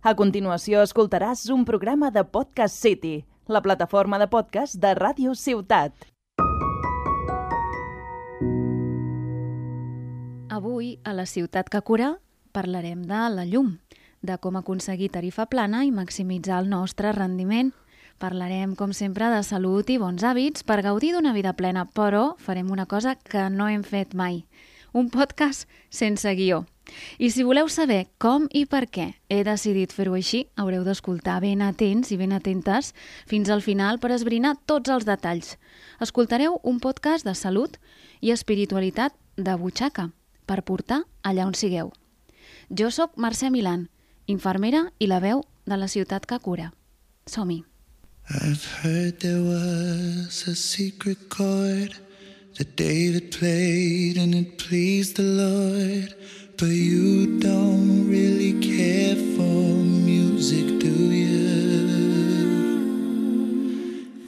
A continuació escoltaràs un programa de Podcast City, la plataforma de podcast de Ràdio Ciutat. Avui, a la ciutat que cura, parlarem de la llum, de com aconseguir tarifa plana i maximitzar el nostre rendiment. Parlarem, com sempre, de salut i bons hàbits per gaudir d'una vida plena, però farem una cosa que no hem fet mai. Un podcast sense guió. I si voleu saber com i per què he decidit fer-ho així, haureu d'escoltar ben atents i ben atentes fins al final per esbrinar tots els detalls. Escoltareu un podcast de salut i espiritualitat de butxaca per portar allà on sigueu. Jo sóc Mercè Milan, infermera i la veu de la ciutat que cura. Som-hi! I've heard there was a secret chord that David played and it pleased the Lord. But you don't really care for music, do you?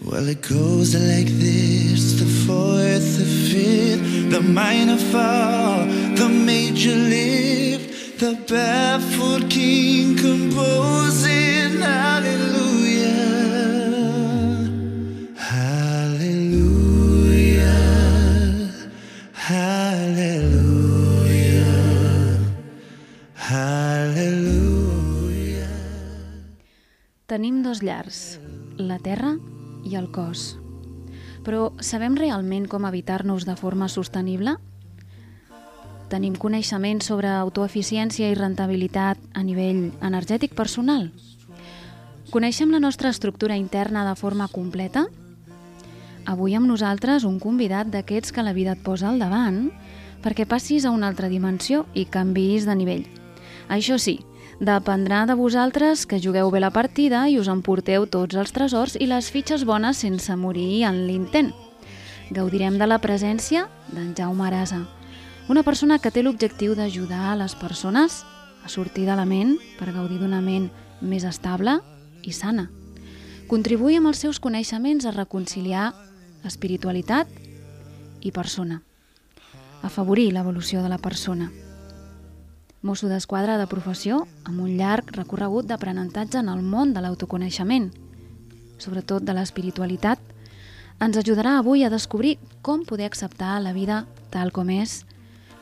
Well, it goes like this the fourth, the fifth, the minor fall, the major lift, the barefoot king composing. Hallelujah. Tenim dos llars, la terra i el cos. Però sabem realment com evitar-nos de forma sostenible? Tenim coneixement sobre autoeficiència i rentabilitat a nivell energètic personal? Coneixem la nostra estructura interna de forma completa? Avui amb nosaltres un convidat d'aquests que la vida et posa al davant perquè passis a una altra dimensió i canvis de nivell. Això sí, dependrà de vosaltres que jugueu bé la partida i us emporteu tots els tresors i les fitxes bones sense morir en l'intent. Gaudirem de la presència d'en Jaume Arasa, una persona que té l'objectiu d'ajudar a les persones a sortir de la ment per gaudir d'una ment més estable i sana. Contribuir amb els seus coneixements a reconciliar espiritualitat i persona. Afavorir l'evolució de la persona. Mosso d'esquadra de professió amb un llarg recorregut d'aprenentatge en el món de l'autoconeixement, sobretot de l'espiritualitat, ens ajudarà avui a descobrir com poder acceptar la vida tal com és,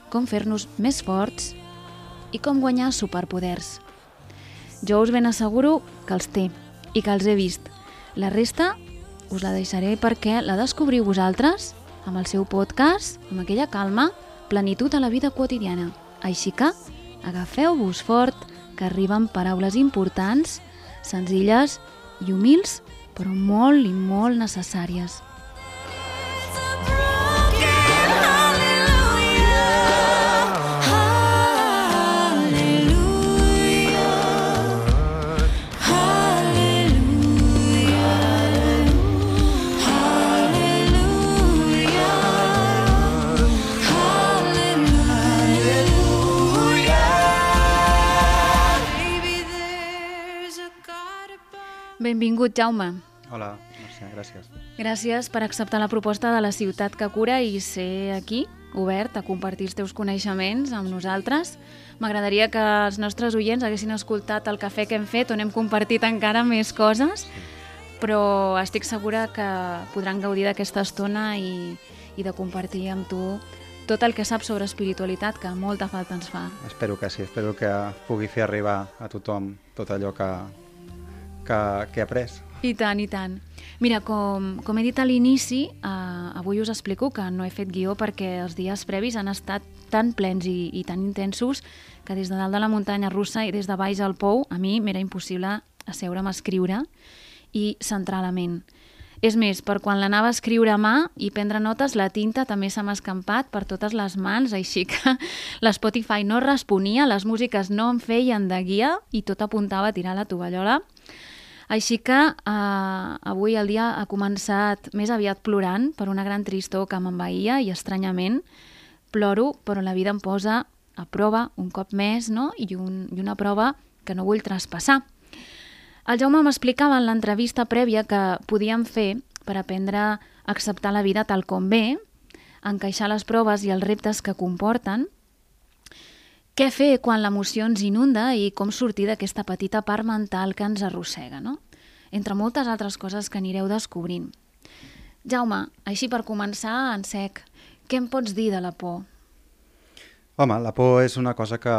com fer-nos més forts i com guanyar superpoders. Jo us ben asseguro que els té i que els he vist. La resta us la deixaré perquè la descobriu vosaltres amb el seu podcast, amb aquella calma, plenitud a la vida quotidiana. Així que agafeu-vos fort que arriben paraules importants, senzilles i humils, però molt i molt necessàries. Benvingut, Jaume. Hola, Mercè, gràcies. Gràcies per acceptar la proposta de la ciutat que cura i ser aquí, obert a compartir els teus coneixements amb nosaltres. M'agradaria que els nostres oients haguessin escoltat el cafè que hem fet, on hem compartit encara més coses, però estic segura que podran gaudir d'aquesta estona i, i de compartir amb tu tot el que saps sobre espiritualitat, que molta falta ens fa. Espero que sí, espero que pugui fer arribar a tothom tot allò que, que, que he après. I tant, i tant. Mira, com, com he dit a l'inici, eh, avui us explico que no he fet guió perquè els dies previs han estat tan plens i, i tan intensos que des de dalt de la muntanya russa i des de baix al pou a mi m'era impossible asseure'm a escriure i centrar la ment. És més, per quan l'anava a escriure a mà i prendre notes, la tinta també se m'ha escampat per totes les mans, així que l'Spotify no responia, les músiques no em feien de guia i tot apuntava a tirar la tovallola. Així que eh, avui el dia ha començat més aviat plorant per una gran tristor que m'envaïa i estranyament ploro, però la vida em posa a prova un cop més no? I, un, i una prova que no vull traspassar. El Jaume m'explicava en l'entrevista prèvia que podíem fer per aprendre a acceptar la vida tal com ve, encaixar les proves i els reptes que comporten què fer quan l'emoció ens inunda i com sortir d'aquesta petita part mental que ens arrossega, no? Entre moltes altres coses que anireu descobrint. Jaume, així per començar, en sec, què em pots dir de la por? Home, la por és una cosa que,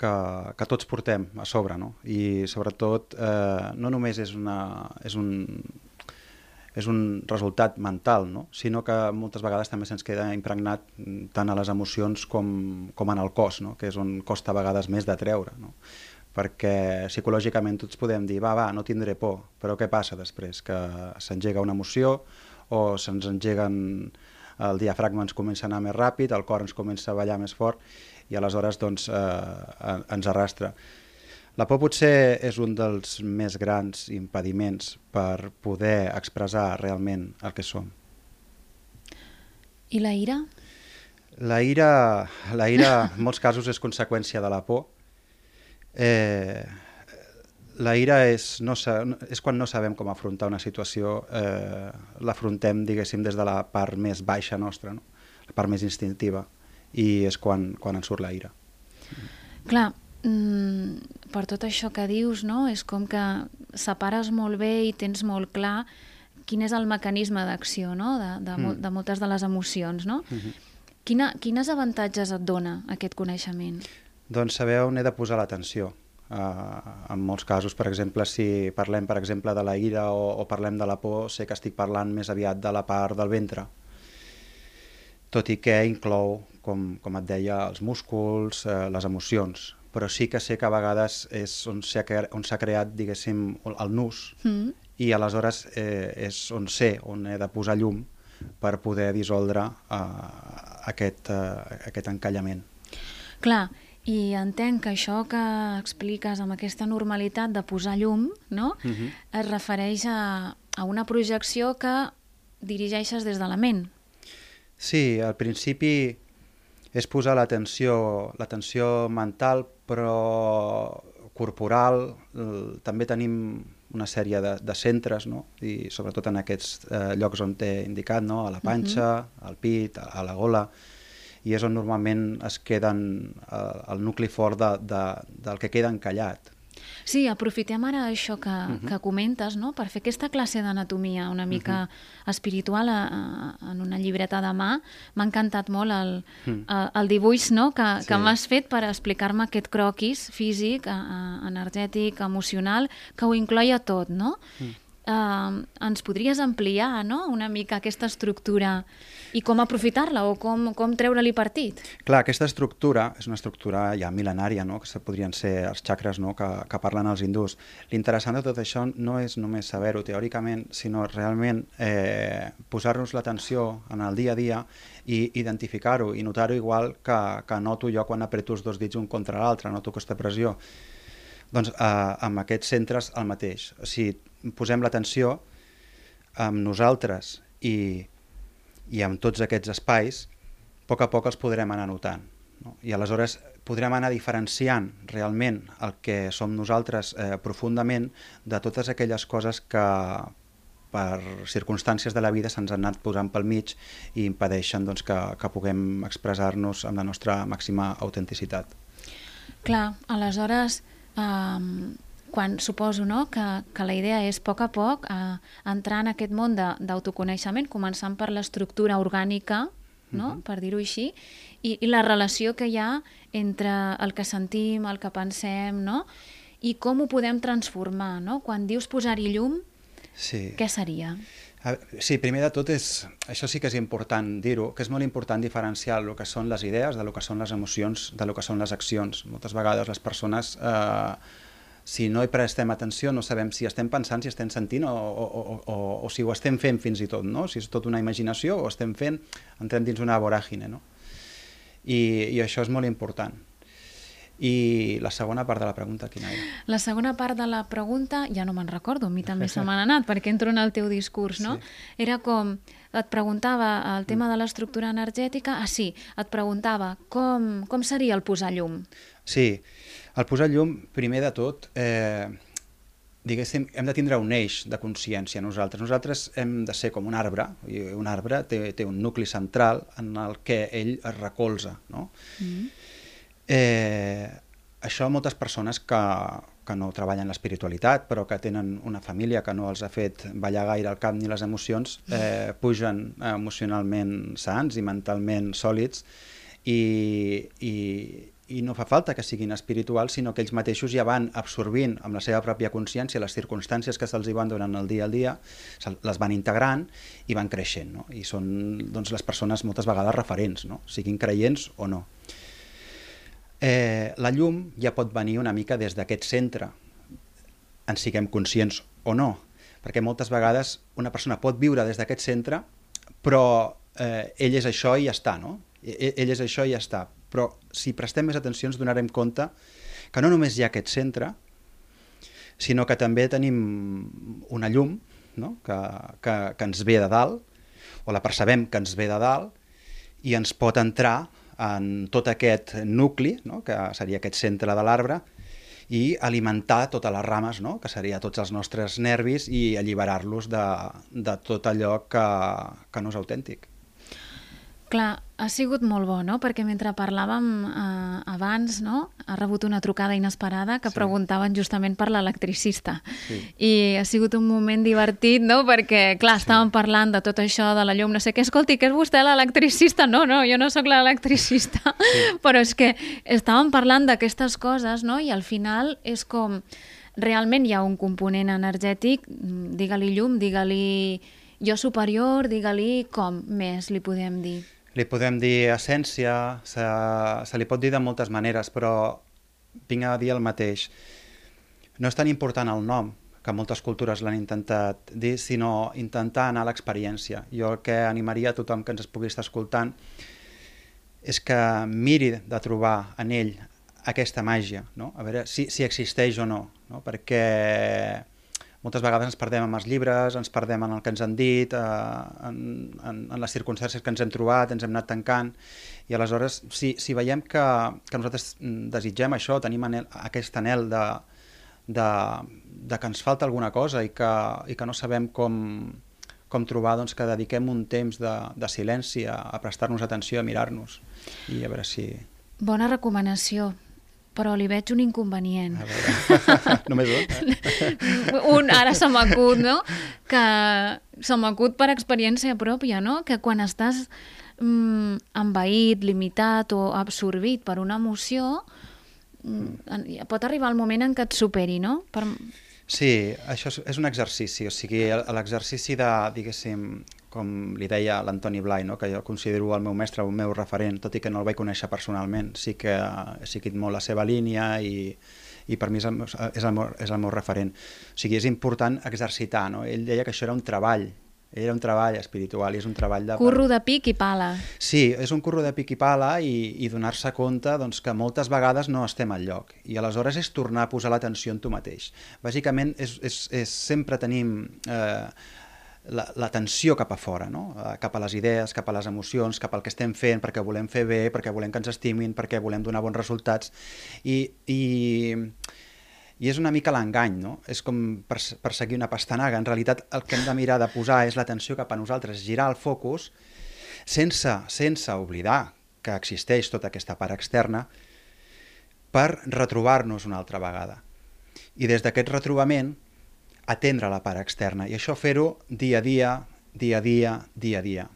que, que tots portem a sobre, no? I sobretot eh, no només és, una, és, un, és un resultat mental, no? sinó que moltes vegades també se'ns queda impregnat tant a les emocions com, com en el cos, no? que és on costa a vegades més de treure. No? perquè psicològicament tots podem dir, va, va, no tindré por, però què passa després? Que s'engega una emoció o se'ns engeguen el diafragma ens comença a anar més ràpid, el cor ens comença a ballar més fort i aleshores doncs, eh, ens arrastra. La por potser és un dels més grans impediments per poder expressar realment el que som. I la ira? La ira, la ira en molts casos és conseqüència de la por. Eh, la ira és, no sa, és quan no sabem com afrontar una situació, eh, l'afrontem, diguéssim, des de la part més baixa nostra, no? la part més instintiva, i és quan, quan ens surt la ira. Clar, mm, per tot això que dius, no? és com que separes molt bé i tens molt clar quin és el mecanisme d'acció no? de, de, mm. de moltes de les emocions. No? Mm -hmm. Quina, quines avantatges et dona aquest coneixement? Doncs saber on he de posar l'atenció Uh, en molts casos, per exemple, si parlem per exemple de la ira o, o parlem de la por, sé que estic parlant més aviat de la part del ventre, tot i que inclou, com, com et deia, els músculs, eh, les emocions, però sí que sé que a vegades és on s'ha creat, diguéssim, el nus, mm. i aleshores eh, és on sé on he de posar llum per poder dissoldre eh, aquest, eh, aquest encallament. Clar, i entenc que això que expliques amb aquesta normalitat de posar llum no? Mhm. -huh. es refereix a, a una projecció que dirigeixes des de la ment. Sí, al principi és posar l'atenció mental, però corporal. També tenim una sèrie de, de centres, no? i sobretot en aquests eh, llocs on t'he indicat, no? a la panxa, uh -huh. al pit, a, a la gola, i és on normalment es queden eh, el nucli fort de, de, del que queda encallat. Sí, aprofitem ara això que, uh -huh. que comentes no? per fer aquesta classe d'anatomia una mica uh -huh. espiritual a, a, en una llibreta de mà. M'ha encantat molt el, uh -huh. el, el dibuix no? que, sí. que m'has fet per explicar-me aquest croquis físic, a, a, energètic, emocional, que ho incloia tot, no? Uh -huh. Uh, ens podries ampliar no? una mica aquesta estructura i com aprofitar-la o com, com treure-li partit? Clar, aquesta estructura és una estructura ja mil·lenària, no? que podrien ser els xacres no? que, que parlen els hindús. L'interessant de tot això no és només saber-ho teòricament, sinó realment eh, posar-nos l'atenció en el dia a dia i identificar-ho i notar-ho igual que, que noto jo quan apreto els dos dits un contra l'altre, noto aquesta pressió. Doncs eh, amb aquests centres el mateix. Si posem l'atenció amb nosaltres i i amb tots aquests espais, a poc a poc els podrem anar notant. No? I aleshores podrem anar diferenciant realment el que som nosaltres eh, profundament de totes aquelles coses que per circumstàncies de la vida se'ns han anat posant pel mig i impedeixen doncs, que, que puguem expressar-nos amb la nostra màxima autenticitat. Clar, aleshores eh, quan suposo no, que, que la idea és a poc a poc eh, entrar en aquest món d'autoconeixement, començant per l'estructura orgànica, no? Uh -huh. per dir-ho així, i, i la relació que hi ha entre el que sentim, el que pensem, no? i com ho podem transformar. No? Quan dius posar-hi llum, sí. què seria? Sí, primer de tot, és, això sí que és important dir-ho, que és molt important diferenciar el que són les idees de lo que són les emocions, de lo que són les accions. Moltes vegades les persones eh, si no hi prestem atenció no sabem si estem pensant, si estem sentint o, o, o, o, o si ho estem fent fins i tot, no? si és tot una imaginació o estem fent, entrem dins una voràgine. No? I, I això és molt important. I la segona part de la pregunta, quina era? La segona part de la pregunta, ja no me'n recordo, a mi també se m'ha anat, perquè entro en el teu discurs, no? Sí. Era com, et preguntava el tema de l'estructura energètica, ah sí, et preguntava com, com seria el posar llum? Sí, el posar llum, primer de tot, eh, diguéssim, hem de tindre un eix de consciència nosaltres. Nosaltres hem de ser com un arbre, i un arbre té, té un nucli central en el que ell es recolza. No? Mm -hmm. Eh, això moltes persones que, que no treballen l'espiritualitat, però que tenen una família que no els ha fet ballar gaire el cap ni les emocions, eh, pugen emocionalment sants i mentalment sòlids i, i, i no fa falta que siguin espirituals, sinó que ells mateixos ja van absorbint amb la seva pròpia consciència les circumstàncies que se'ls van donant el dia al dia, les van integrant i van creixent, no? i són doncs, les persones moltes vegades referents, no? siguin creients o no. Eh, la llum ja pot venir una mica des d'aquest centre, en siguem conscients o no, perquè moltes vegades una persona pot viure des d'aquest centre, però eh, ell és això i ja està, no? Ell, ell és això i ja està, però si prestem més atenció ens donarem compte que no només hi ha aquest centre, sinó que també tenim una llum no? que, que, que ens ve de dalt, o la percebem que ens ve de dalt, i ens pot entrar en tot aquest nucli, no? que seria aquest centre de l'arbre, i alimentar totes les rames, no? que seria tots els nostres nervis, i alliberar-los de, de tot allò que, que no és autèntic. Clar, ha sigut molt bo, no? Perquè mentre parlàvem eh, abans, no? Ha rebut una trucada inesperada que sí. preguntaven justament per l'electricista. Sí. I ha sigut un moment divertit, no? Perquè, clar, sí. estàvem parlant de tot això, de la llum, no sé què. Escolti, que és vostè l'electricista? No, no, jo no sóc l'electricista. Sí. Però és que estàvem parlant d'aquestes coses, no? I al final és com... Realment hi ha un component energètic, digue-li llum, digue-li jo superior, digue-li com més li podem dir. Li podem dir essència, se, se li pot dir de moltes maneres, però vinc a dir el mateix. No és tan important el nom, que moltes cultures l'han intentat dir, sinó intentar anar a l'experiència. Jo el que animaria a tothom que ens pugui estar escoltant és que miri de trobar en ell aquesta màgia, no? a veure si, si existeix o no, no? perquè moltes vegades ens perdem amb els llibres, ens perdem en el que ens han dit, eh, en, en, en les circumstàncies que ens hem trobat, ens hem anat tancant, i aleshores, si, si veiem que, que nosaltres desitgem això, tenim anel, aquest anel de, de, de que ens falta alguna cosa i que, i que no sabem com, com trobar doncs, que dediquem un temps de, de silenci a, a prestar-nos atenció, a mirar-nos i a veure si... Bona recomanació però li veig un inconvenient. Només un? un, ara se m'acut, no? Que se m'acut per experiència pròpia, no? Que quan estàs mm, envaït, limitat o absorbit per una emoció, mm, pot arribar el moment en què et superi, no? Per... Sí, això és un exercici, o sigui, l'exercici de, diguéssim, com li deia l'Antoni Blai, no? que jo considero el meu mestre, el meu referent, tot i que no el vaig conèixer personalment, sí que he seguit molt la seva línia i, i per mi és el, meu, és, el meu, és el meu referent. O sigui, és important exercitar, no? Ell deia que això era un treball, era un treball espiritual i és un treball de... Curro de pic i pala. Sí, és un curro de pic i pala i, i donar-se compte doncs, que moltes vegades no estem al lloc i aleshores és tornar a posar l'atenció en tu mateix. Bàsicament és, és, és sempre tenim eh, l'atenció cap a fora, no? Eh, cap a les idees, cap a les emocions, cap al que estem fent, perquè volem fer bé, perquè volem que ens estimin, perquè volem donar bons resultats. I, i, i és una mica l'engany, no? És com perseguir una pastanaga. En realitat el que hem de mirar de posar és l'atenció cap a nosaltres, girar el focus sense, sense oblidar que existeix tota aquesta part externa per retrobar-nos una altra vegada. I des d'aquest retrobament atendre la part externa i això fer-ho dia a dia, dia a dia, dia a dia.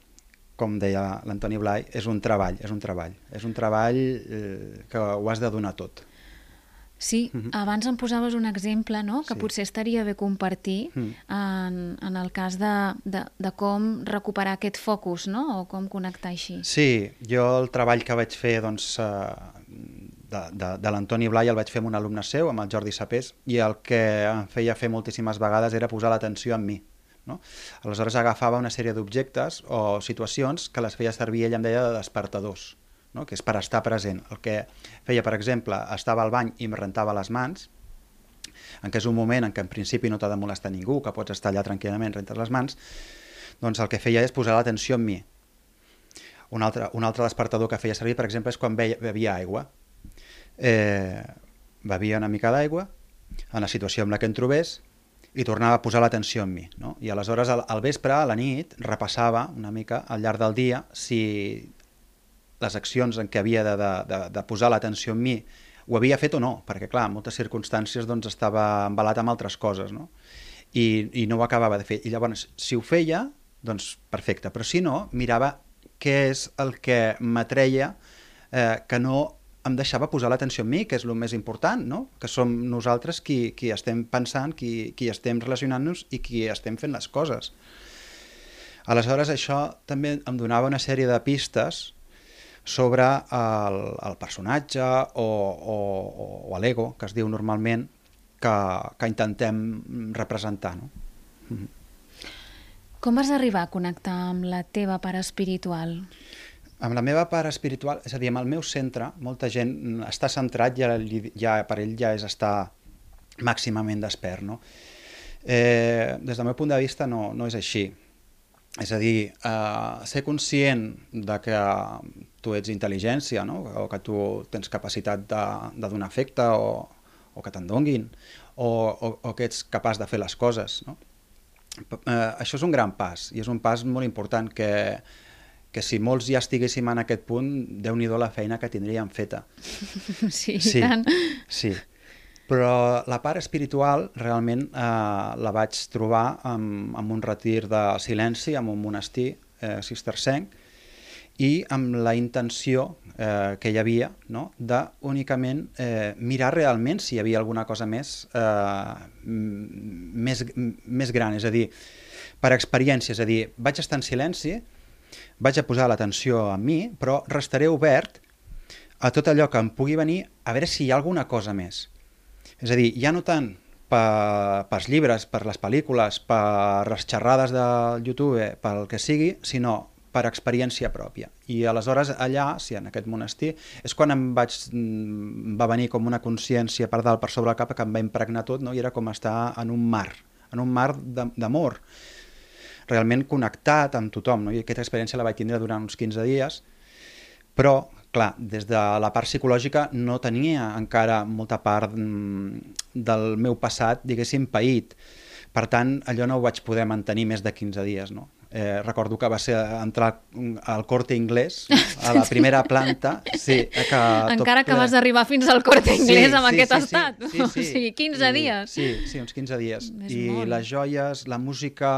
Com deia l'Antoni Blai, és un treball, és un treball. És un treball eh, que ho has de donar tot. Sí, uh mhm. -huh. abans em posaves un exemple no? que sí. potser estaria bé compartir uh mhm. -huh. en, en el cas de, de, de com recuperar aquest focus no? o com connectar així. Sí, jo el treball que vaig fer doncs, eh, de, de, de l'Antoni Blai el vaig fer amb un alumne seu, amb el Jordi Sapés, i el que em feia fer moltíssimes vegades era posar l'atenció en mi. No? Aleshores agafava una sèrie d'objectes o situacions que les feia servir ell em deia de despertadors, no? que és per estar present. El que feia, per exemple, estava al bany i em rentava les mans, en què és un moment en què en principi no t'ha de molestar ningú, que pots estar allà tranquil·lament, rentes les mans, doncs el que feia és posar l'atenció en mi. Un altre, un altre despertador que feia servir, per exemple, és quan bevia aigua eh, bevia una mica d'aigua, en la situació en la que em trobés, i tornava a posar l'atenció en mi. No? I aleshores al, al vespre, a la nit, repassava una mica al llarg del dia si les accions en què havia de, de, de, de posar l'atenció en mi ho havia fet o no, perquè clar, en moltes circumstàncies doncs, estava embalat amb altres coses, no? I, i no ho acabava de fer. I llavors, si ho feia, doncs perfecte, però si no, mirava què és el que m'atreia eh, que no em deixava posar l'atenció en mi, que és el més important, no? que som nosaltres qui, qui estem pensant, qui, qui estem relacionant-nos i qui estem fent les coses. Aleshores, això també em donava una sèrie de pistes sobre el, el personatge o, o, o l'ego, que es diu normalment, que, que intentem representar. No? Mm -hmm. Com vas arribar a connectar amb la teva part espiritual? Amb la meva part espiritual, és a dir, amb el meu centre, molta gent està centrat, ja, ja per ell ja és estar màximament despert, no? Eh, des del meu punt de vista no, no és així. És a dir, eh, ser conscient de que tu ets intel·ligència, no? o que tu tens capacitat de, de donar efecte o, o que te'n donguin, o, o, o que ets capaç de fer les coses. No? Eh, això és un gran pas, i és un pas molt important que, que si molts ja estiguéssim en aquest punt, déu nhi la feina que tindríem feta. Sí, sí, tant. Sí, però la part espiritual realment eh, la vaig trobar amb, amb un retir de silenci, amb un monestir eh, cistercenc, i amb la intenció eh, que hi havia no? de únicament eh, mirar realment si hi havia alguna cosa més, eh, més, més gran, és a dir, per experiència, és a dir, vaig estar en silenci, vaig a posar l'atenció a mi, però restaré obert a tot allò que em pugui venir a veure si hi ha alguna cosa més. És a dir, ja no tant per, pels llibres, per les pel·lícules, per les xerrades del YouTube, pel que sigui, sinó per experiència pròpia. I aleshores allà, sí, en aquest monestir, és quan em vaig, mm, va venir com una consciència per dalt, per sobre el cap, que em va impregnar tot, no? i era com estar en un mar, en un mar d'amor, realment connectat amb tothom. No? I aquesta experiència la vaig tindre durant uns 15 dies, però, clar, des de la part psicològica no tenia encara molta part mm, del meu passat, diguéssim, paït. Per tant, allò no ho vaig poder mantenir més de 15 dies. No? Eh, recordo que va ser entrar al Corte Inglés, a la primera planta. Sí, que Encara que ple... vas arribar fins al Corte Inglés sí, amb sí, aquest sí, estat. Sí, sí, sí, o sigui, 15 I, dies. Sí, sí, uns 15 dies. És I molt. les joies, la música,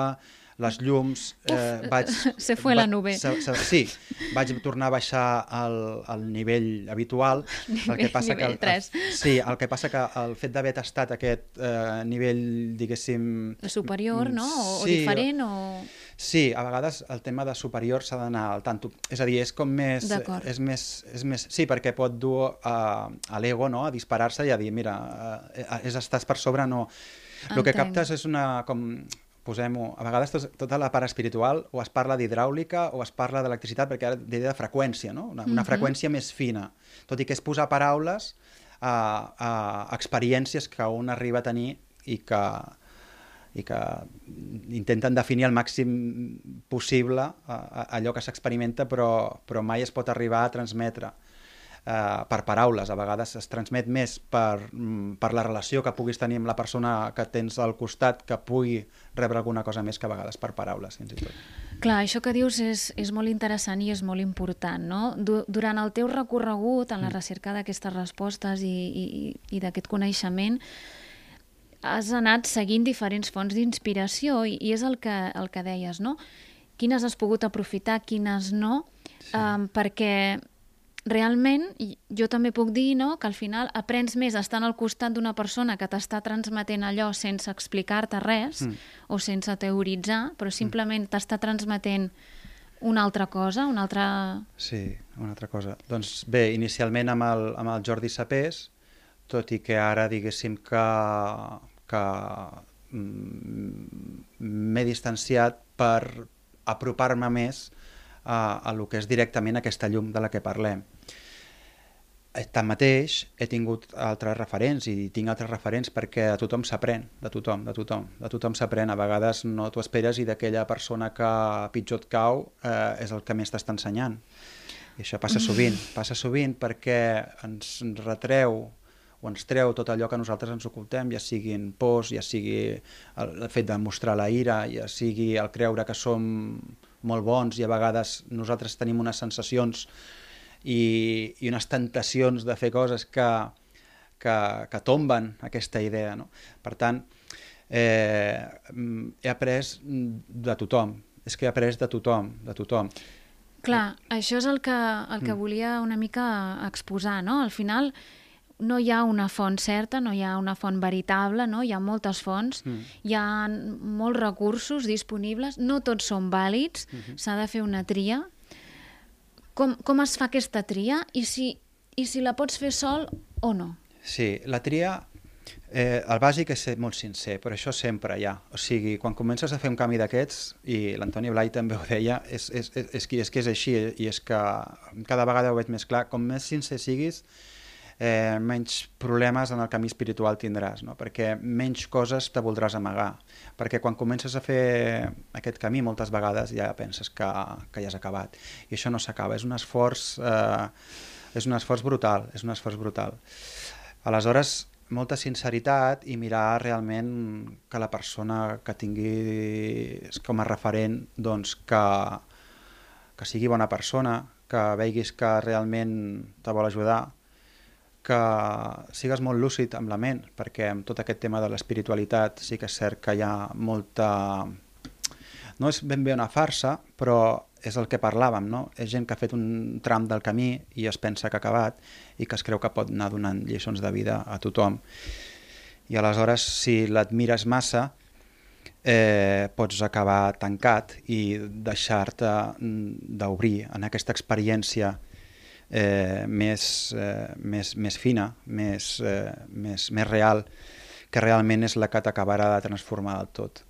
les llums... Eh, vaig, se fue va, la nube. Se, se, sí, vaig tornar a baixar al, al nivell habitual. Nivell, el que passa nivell que el, 3. El, sí, el que passa que el fet d'haver tastat aquest eh, nivell, diguéssim... Superior, no? O, sí, o diferent, o... Sí, a vegades el tema de superior s'ha d'anar al tanto. És a dir, és com més... És més, és més sí, perquè pot dur a, a l'ego no? a disparar-se i a dir, mira, eh, és estàs per sobre, no... El que captes és una... com posem-ho, a vegades tot, tota la part espiritual o es parla d'hidràulica o es parla d'electricitat perquè ara d'idea de freqüència, no? una, una mm -hmm. freqüència més fina, tot i que és posar paraules a, a experiències que un arriba a tenir i que, i que intenten definir el màxim possible uh, allò que s'experimenta però, però mai es pot arribar a transmetre uh, per paraules, a vegades es transmet més per, mm, per la relació que puguis tenir amb la persona que tens al costat que pugui rebre alguna cosa més que a vegades per paraules fins i tot. Clar, això que dius és, és molt interessant i és molt important, no? Du durant el teu recorregut en la mm. recerca d'aquestes respostes i, i, i d'aquest coneixement, has anat seguint diferents fonts d'inspiració i, i és el que, el que deies, no? Quines has pogut aprofitar, quines no, sí. um, perquè realment jo també puc dir no, que al final aprens més estant al costat d'una persona que t'està transmetent allò sense explicar-te res mm. o sense teoritzar, però mm. simplement mm. t'està transmetent una altra cosa, una altra... Sí, una altra cosa. Doncs bé, inicialment amb el, amb el Jordi Sapés, tot i que ara diguéssim que, que mm, m'he distanciat per apropar-me més a, a lo que és directament aquesta llum de la que parlem. Eh, tanmateix, he tingut altres referents i tinc altres referents perquè a tothom s'aprèn, de tothom, de tothom, de tothom s'aprèn. A vegades no t'ho esperes i d'aquella persona que pitjor et cau eh, és el que més t'està ensenyant. I això passa sovint, passa sovint perquè ens retreu o ens treu tot allò que nosaltres ens ocultem, ja siguin pors, ja sigui el, el fet de mostrar la ira, ja sigui el creure que som molt bons i a vegades nosaltres tenim unes sensacions i, i unes tentacions de fer coses que, que, que tomben aquesta idea. No? Per tant, eh, he après de tothom, és que he après de tothom, de tothom. Clar, això és el que, el que mm. volia una mica exposar, no? Al final no hi ha una font certa, no hi ha una font veritable, no? hi ha moltes fonts, mm. hi ha molts recursos disponibles, no tots són vàlids, mm -hmm. s'ha de fer una tria. Com, com es fa aquesta tria i si, i si la pots fer sol o no? Sí, la tria Eh, el bàsic és ser molt sincer, per això sempre hi ha. O sigui, quan comences a fer un canvi d'aquests, i l'Antoni Blai també ho deia, és, és, és, és, és que és així, i és que cada vegada ho veig més clar, com més sincer siguis, eh, menys problemes en el camí espiritual tindràs, no? perquè menys coses te voldràs amagar. Perquè quan comences a fer aquest camí moltes vegades ja penses que, que ja has acabat. I això no s'acaba, és un esforç... Eh, és un esforç brutal, és un esforç brutal. Aleshores, molta sinceritat i mirar realment que la persona que tingui com a referent doncs, que, que sigui bona persona, que veiguis que realment te vol ajudar, que sigues molt lúcid amb la ment, perquè amb tot aquest tema de l'espiritualitat sí que és cert que hi ha molta... No és ben bé una farsa, però és el que parlàvem, no? És gent que ha fet un tram del camí i es pensa que ha acabat i que es creu que pot anar donant lliçons de vida a tothom. I aleshores, si l'admires massa, eh, pots acabar tancat i deixar-te mm, d'obrir en aquesta experiència eh, més, eh, més, més fina, més, eh, més, més real, que realment és la que t'acabarà de transformar del tot.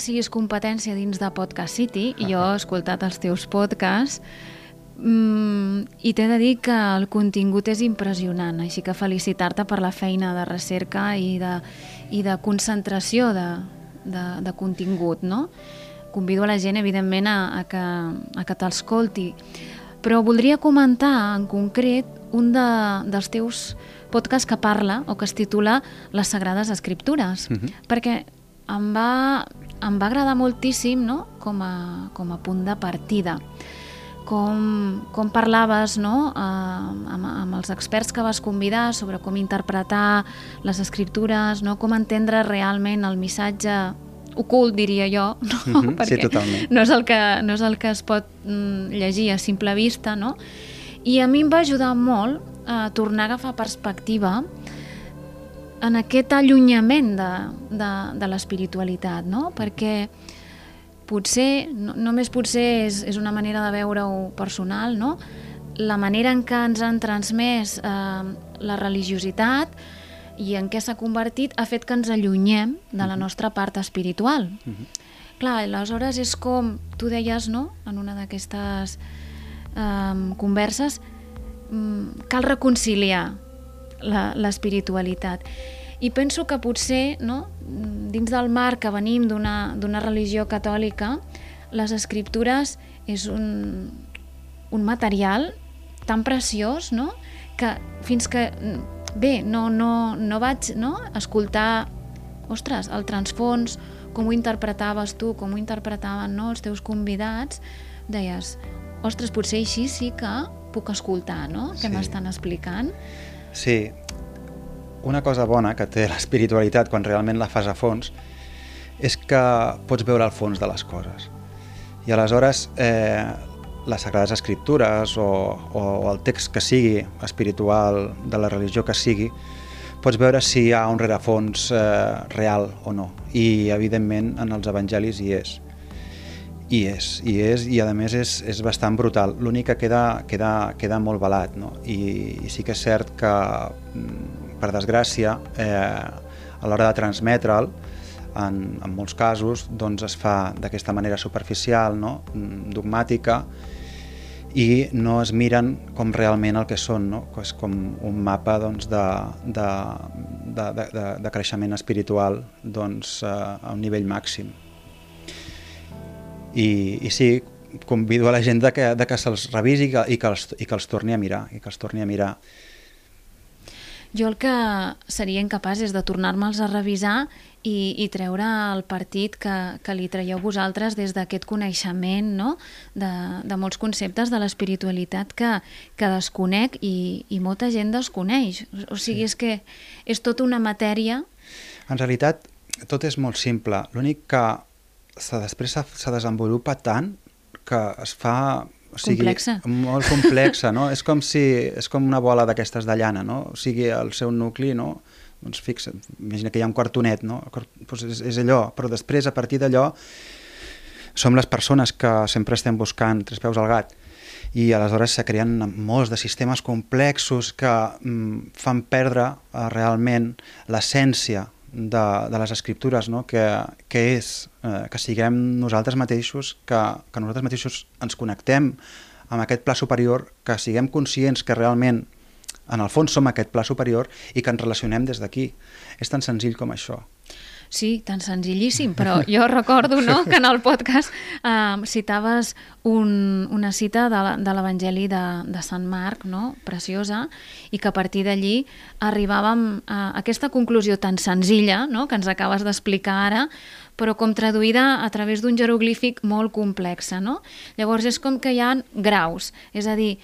Que siguis competència dins de Podcast City, i jo he escoltat els teus podcasts, mm, i t'he de dir que el contingut és impressionant, així que felicitar-te per la feina de recerca i de, i de concentració de, de, de contingut, no? Convido a la gent, evidentment, a, a que, a que t'escolti. Però voldria comentar, en concret, un de, dels teus podcasts que parla o que es titula Les Sagrades Escriptures, uh mhm. -huh. perquè em va, em va agradar moltíssim no? com, a, com a punt de partida. Com, com parlaves no? eh, amb, amb els experts que vas convidar sobre com interpretar les escriptures, no? com entendre realment el missatge ocult, diria jo, no? Mm -hmm, Perquè sí, totalment. no és, el que, no és el que es pot mm, llegir a simple vista, no? I a mi em va ajudar molt a tornar a agafar perspectiva en aquest allunyament de, de, de l'espiritualitat, no? perquè potser, no, només potser és, és una manera de veure-ho personal, no? la manera en què ens han transmès eh, la religiositat i en què s'ha convertit ha fet que ens allunyem de la nostra part espiritual. Uh. -huh. Clar, aleshores és com, tu deies, no?, en una d'aquestes eh, converses, mm, cal reconciliar l'espiritualitat. I penso que potser, no, dins del marc que venim d'una religió catòlica, les escriptures és un, un material tan preciós no? que fins que bé, no, no, no vaig no? escoltar ostres, el transfons, com ho interpretaves tu, com ho interpretaven no? els teus convidats, deies, ostres, potser així sí que puc escoltar, no?, sí. m'estan explicant. Sí, una cosa bona que té l'espiritualitat quan realment la fas a fons és que pots veure el fons de les coses. I aleshores eh, les Sagrades Escriptures o, o el text que sigui espiritual de la religió que sigui, pots veure si hi ha un rerefons eh, real o no. I, evidentment, en els evangelis hi és. I és, i és, i a més és, és bastant brutal. L'únic que queda, queda, queda molt balat, no? I, I sí que és cert que, mm, per desgràcia, eh, a l'hora de transmetre'l, en, en molts casos doncs es fa d'aquesta manera superficial, no? Mm, dogmàtica, i no es miren com realment el que són, no? que és com un mapa doncs, de, de, de, de, de creixement espiritual doncs, a un nivell màxim. I, i sí, convido a la gent de que, de que se'ls revisi i que, i, que els, i que els torni a mirar, i que els torni a mirar jo el que seria incapaç és de tornar-me'ls a revisar i, i treure el partit que, que li traieu vosaltres des d'aquest coneixement no? de, de molts conceptes de l'espiritualitat que, que desconec i, i molta gent desconeix. O sigui, sí. és que és tota una matèria... En realitat, tot és molt simple. L'únic que se, després se, se desenvolupa tant que es fa o sigui, complexa. Molt complexa, no? és com si és com una bola d'aquestes de llana, no? O sigui, el seu nucli, no? Doncs fixa, imagina que hi ha un quartonet, no? Doncs és, és allò, però després, a partir d'allò, som les persones que sempre estem buscant tres peus al gat i aleshores se creen molts de sistemes complexos que mm, fan perdre eh, realment l'essència de, de les escriptures, no? que, que és eh, que siguem nosaltres mateixos, que, que nosaltres mateixos ens connectem amb aquest pla superior, que siguem conscients que realment en el fons som aquest pla superior i que ens relacionem des d'aquí. És tan senzill com això. Sí, tan senzillíssim, però jo recordo no, que en el podcast eh, citaves un, una cita de l'Evangeli de, de Sant Marc, no? preciosa, i que a partir d'allí arribàvem a aquesta conclusió tan senzilla no? que ens acabes d'explicar ara, però com traduïda a través d'un jeroglífic molt complexa. No? Llavors és com que hi ha graus, és a dir,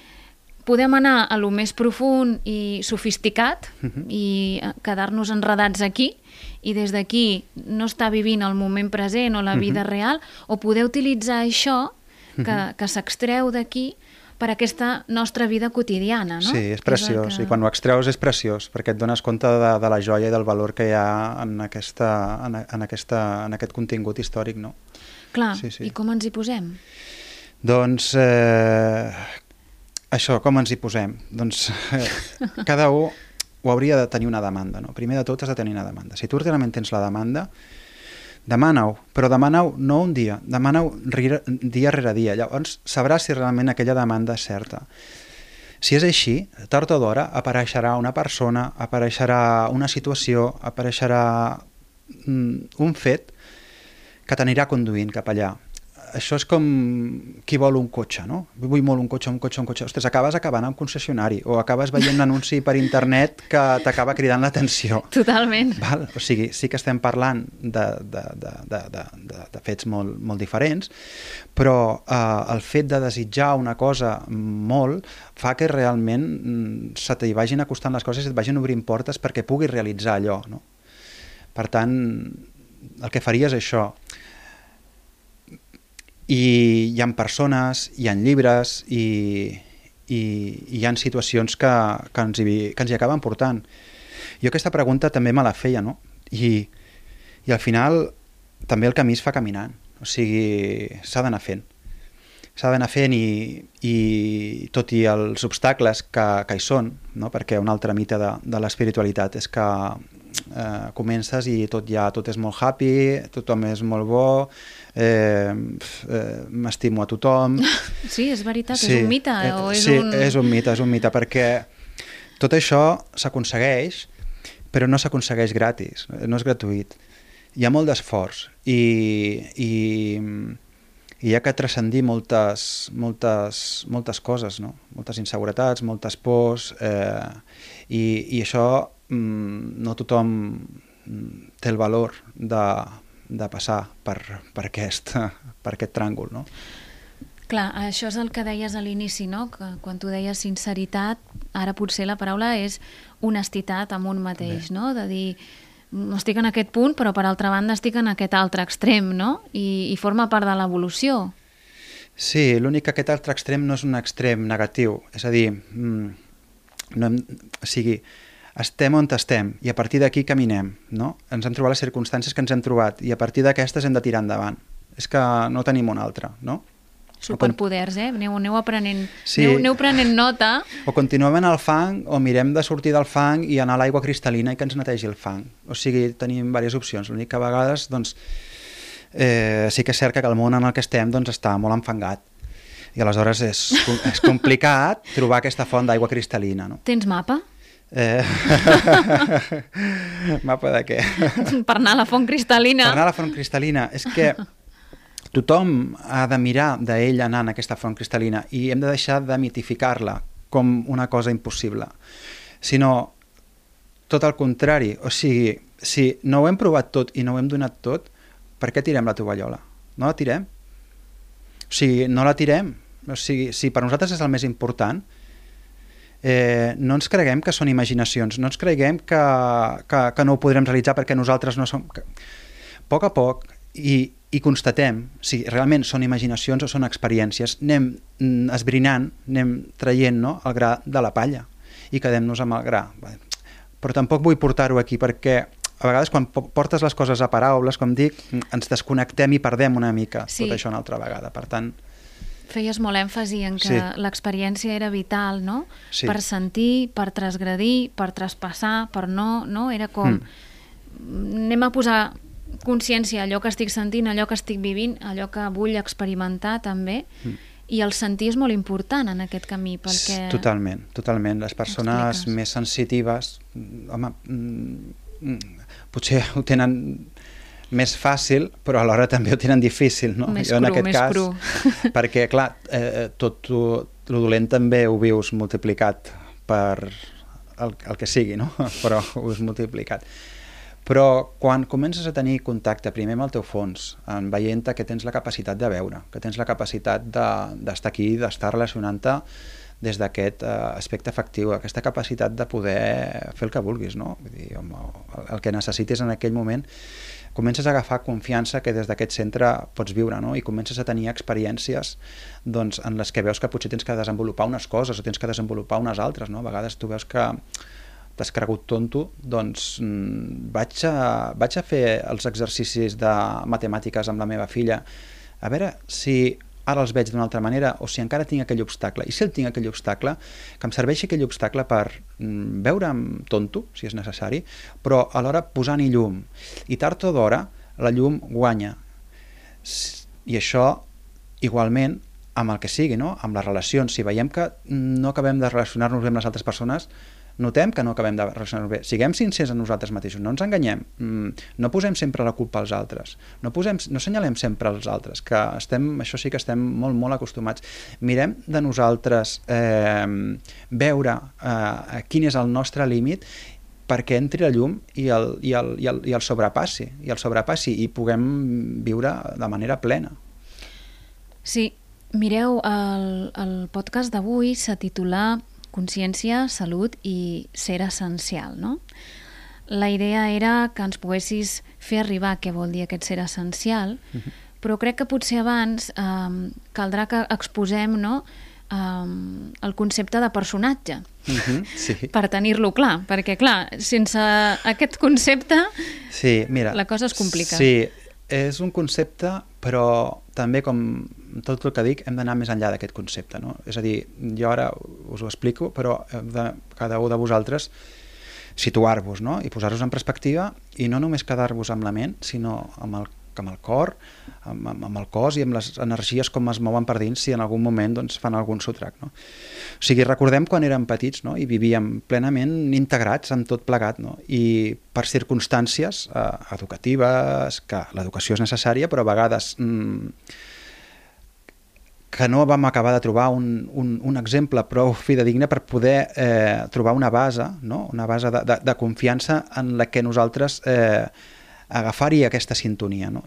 podem anar a lo més profund i sofisticat uh -huh. i eh, quedar-nos enredats aquí i des d'aquí no està vivint el moment present o la vida uh -huh. real, o poder utilitzar això que, uh -huh. que s'extreu d'aquí per aquesta nostra vida quotidiana, no? Sí, és preciós, que... i quan ho extreus és preciós, perquè et dones compte de, de la joia i del valor que hi ha en, aquesta, en, en, aquesta, en aquest contingut històric, no? Clar, sí, sí. i com ens hi posem? Doncs eh, això, com ens hi posem? Doncs eh, cada un ho hauria de tenir una demanda. No? Primer de tot has de tenir una demanda. Si tu realment tens la demanda, demana-ho, però demana-ho no un dia, demana-ho dia rere dia. Llavors sabràs si realment aquella demanda és certa. Si és així, tard o d'hora apareixerà una persona, apareixerà una situació, apareixerà mm, un fet que t'anirà conduint cap allà això és com qui vol un cotxe, no? Vull molt un cotxe, un cotxe, un cotxe. Ostres, acabes acabant un concessionari o acabes veient un anunci per internet que t'acaba cridant l'atenció. Totalment. Val? O sigui, sí que estem parlant de, de, de, de, de, de, de fets molt, molt diferents, però eh, el fet de desitjar una cosa molt fa que realment mm, se t'hi vagin acostant les coses i et vagin obrint portes perquè puguis realitzar allò, no? Per tant, el que faria és això, i hi han persones, hi han llibres i, i, i hi han situacions que, que, ens hi, que ens hi acaben portant. Jo aquesta pregunta també me la feia, no? I, i al final també el camí es fa caminant, o sigui, s'ha d'anar fent. S'ha d'anar fent i, i tot i els obstacles que, que hi són, no? perquè un altre mite de, de l'espiritualitat és que eh, comences i tot ja tot és molt happy, tothom és molt bo, eh, eh, m'estimo a tothom... Sí, és veritat, sí, és un mite. Eh, o és sí, un... és un mite, és un mite, perquè tot això s'aconsegueix, però no s'aconsegueix gratis, no és gratuït. Hi ha molt d'esforç i, i, i hi ha que transcendir moltes, moltes, moltes coses, no? moltes inseguretats, moltes pors, eh, i, i això no tothom mm, té el valor de, de passar per, per, aquest, per aquest tràngol, no? Clar, això és el que deies a l'inici, no? Que quan tu deies sinceritat, ara potser la paraula és honestitat amb un mateix, Bé. no? De dir, no estic en aquest punt, però per altra banda estic en aquest altre extrem, no? I, i forma part de l'evolució. Sí, l'únic que aquest altre extrem no és un extrem negatiu, és a dir, mm, no hem, o sigui, estem on estem i a partir d'aquí caminem, no? Ens hem trobat les circumstàncies que ens hem trobat i a partir d'aquestes hem de tirar endavant. És que no tenim una altra, no? Superpoders, eh? Aneu, aneu aprenent, Sí. aneu, aneu prenent nota. O continuem en el fang o mirem de sortir del fang i anar a l'aigua cristal·lina i que ens netegi el fang. O sigui, tenim diverses opcions. L'únic que a vegades doncs, eh, sí que és cert que el món en el que estem doncs, està molt enfangat i aleshores és, és complicat trobar aquesta font d'aigua cristal·lina. No? Tens mapa? Eh... Mapa de què? per anar a la font cristal·lina. Per anar a la font cristal·lina. És que tothom ha de mirar d'ell anant a aquesta font cristal·lina i hem de deixar de mitificar-la com una cosa impossible. Sinó tot el contrari. O sigui, si no ho hem provat tot i no ho hem donat tot, per què tirem la tovallola? No la tirem? O sigui, no la tirem. O sigui, si per nosaltres és el més important, eh, no ens creguem que són imaginacions, no ens creguem que, que, que no ho podrem realitzar perquè nosaltres no som... Que... A poc a poc i, i constatem si realment són imaginacions o són experiències, anem mm, esbrinant, anem traient no, el gra de la palla i quedem-nos amb el gra. Però tampoc vull portar-ho aquí perquè a vegades quan po- portes les coses a paraules, com dic, ens desconnectem i perdem una mica Sí. tot això una altra vegada. Per tant, Feies molt èmfasi en que Sí. l'experiència era vital, no? Sí. Per sentir, per transgredir, per traspassar, per no... no? Era com... Mm. Anem a posar consciència a allò que estic sentint, allò que estic vivint, allò que vull experimentar també, Mm. i el sentir és molt important en aquest camí, perquè... Totalment, totalment. Les persones Expliques. més sensitives, home, mm, mm, potser ho tenen més fàcil, però alhora també ho tenen difícil, no? Més en cru, aquest més cas, cru. perquè, clar, eh, tot tu, lo dolent també ho vius multiplicat per el, el que sigui, no? Però ho vius multiplicat. Però quan comences a tenir contacte primer amb el teu fons, en veient que tens la capacitat de veure, que tens la capacitat de- d'estar aquí, d'estar relacionant-te des d'aquest eh, aspecte efectiu, aquesta capacitat de poder fer el que vulguis, no? Vull dir, el, el que necessitis en aquell moment, comences a agafar confiança que des d'aquest centre pots viure, no? I comences a tenir experiències doncs, en les que veus que potser tens que desenvolupar unes coses o tens que desenvolupar unes altres, no? A vegades tu veus que t'has cregut tonto, doncs mm, vaig a, vaig a fer els exercicis de matemàtiques amb la meva filla, a veure si ara els veig d'una altra manera o si encara tinc aquell obstacle. I si el tinc aquell obstacle, que em serveixi aquell obstacle per mm, veure'm tonto, si és necessari, però alhora posant-hi llum. I tard o d'hora la llum guanya. I això, igualment, amb el que sigui, no? amb les relacions. Si veiem que no acabem de relacionar-nos bé amb les altres persones, notem que no acabem de relacionar-nos bé. Siguem sincers amb nosaltres mateixos, no ens enganyem. Mm, no posem sempre la culpa als altres. No, posem, no senyalem sempre als altres, que estem, això sí que estem molt, molt acostumats. Mirem de nosaltres eh, veure eh, quin és el nostre límit perquè entri la llum i el, i, el, i, el, i el sobrepassi, i el sobrepassi i puguem viure de manera plena. Sí, mireu, el, el podcast d'avui s'ha titulat Consciència, Salut i Ser Essencial, no? La idea era que ens poguessis fer arribar què vol dir aquest ser essencial, però crec que potser abans eh, caldrà que exposem no, eh, el concepte de personatge Mhm, sí. per tenir-lo clar, perquè clar, sense aquest concepte Sí, mira... La cosa es complica. Sí, és un concepte, però també, com tot el que dic, hem d'anar més enllà d'aquest concepte. No? És a dir, jo ara us ho explico, però de, cada un de vosaltres situar-vos no? i posar-vos en perspectiva i no només quedar-vos amb la ment, sinó amb el, amb el cor, amb, amb, amb el cos i amb les energies com es mouen per dins si en algun moment doncs, fan algun sotrac. No? O sigui, recordem quan érem petits no? i vivíem plenament integrats amb tot plegat no? i per circumstàncies eh, educatives, que l'educació és necessària, però a vegades mm, que no vam acabar de trobar un, un, un exemple prou fidedigne per poder eh, trobar una base, no? una base de, de, de confiança en la que nosaltres eh, agafar-hi aquesta sintonia. No?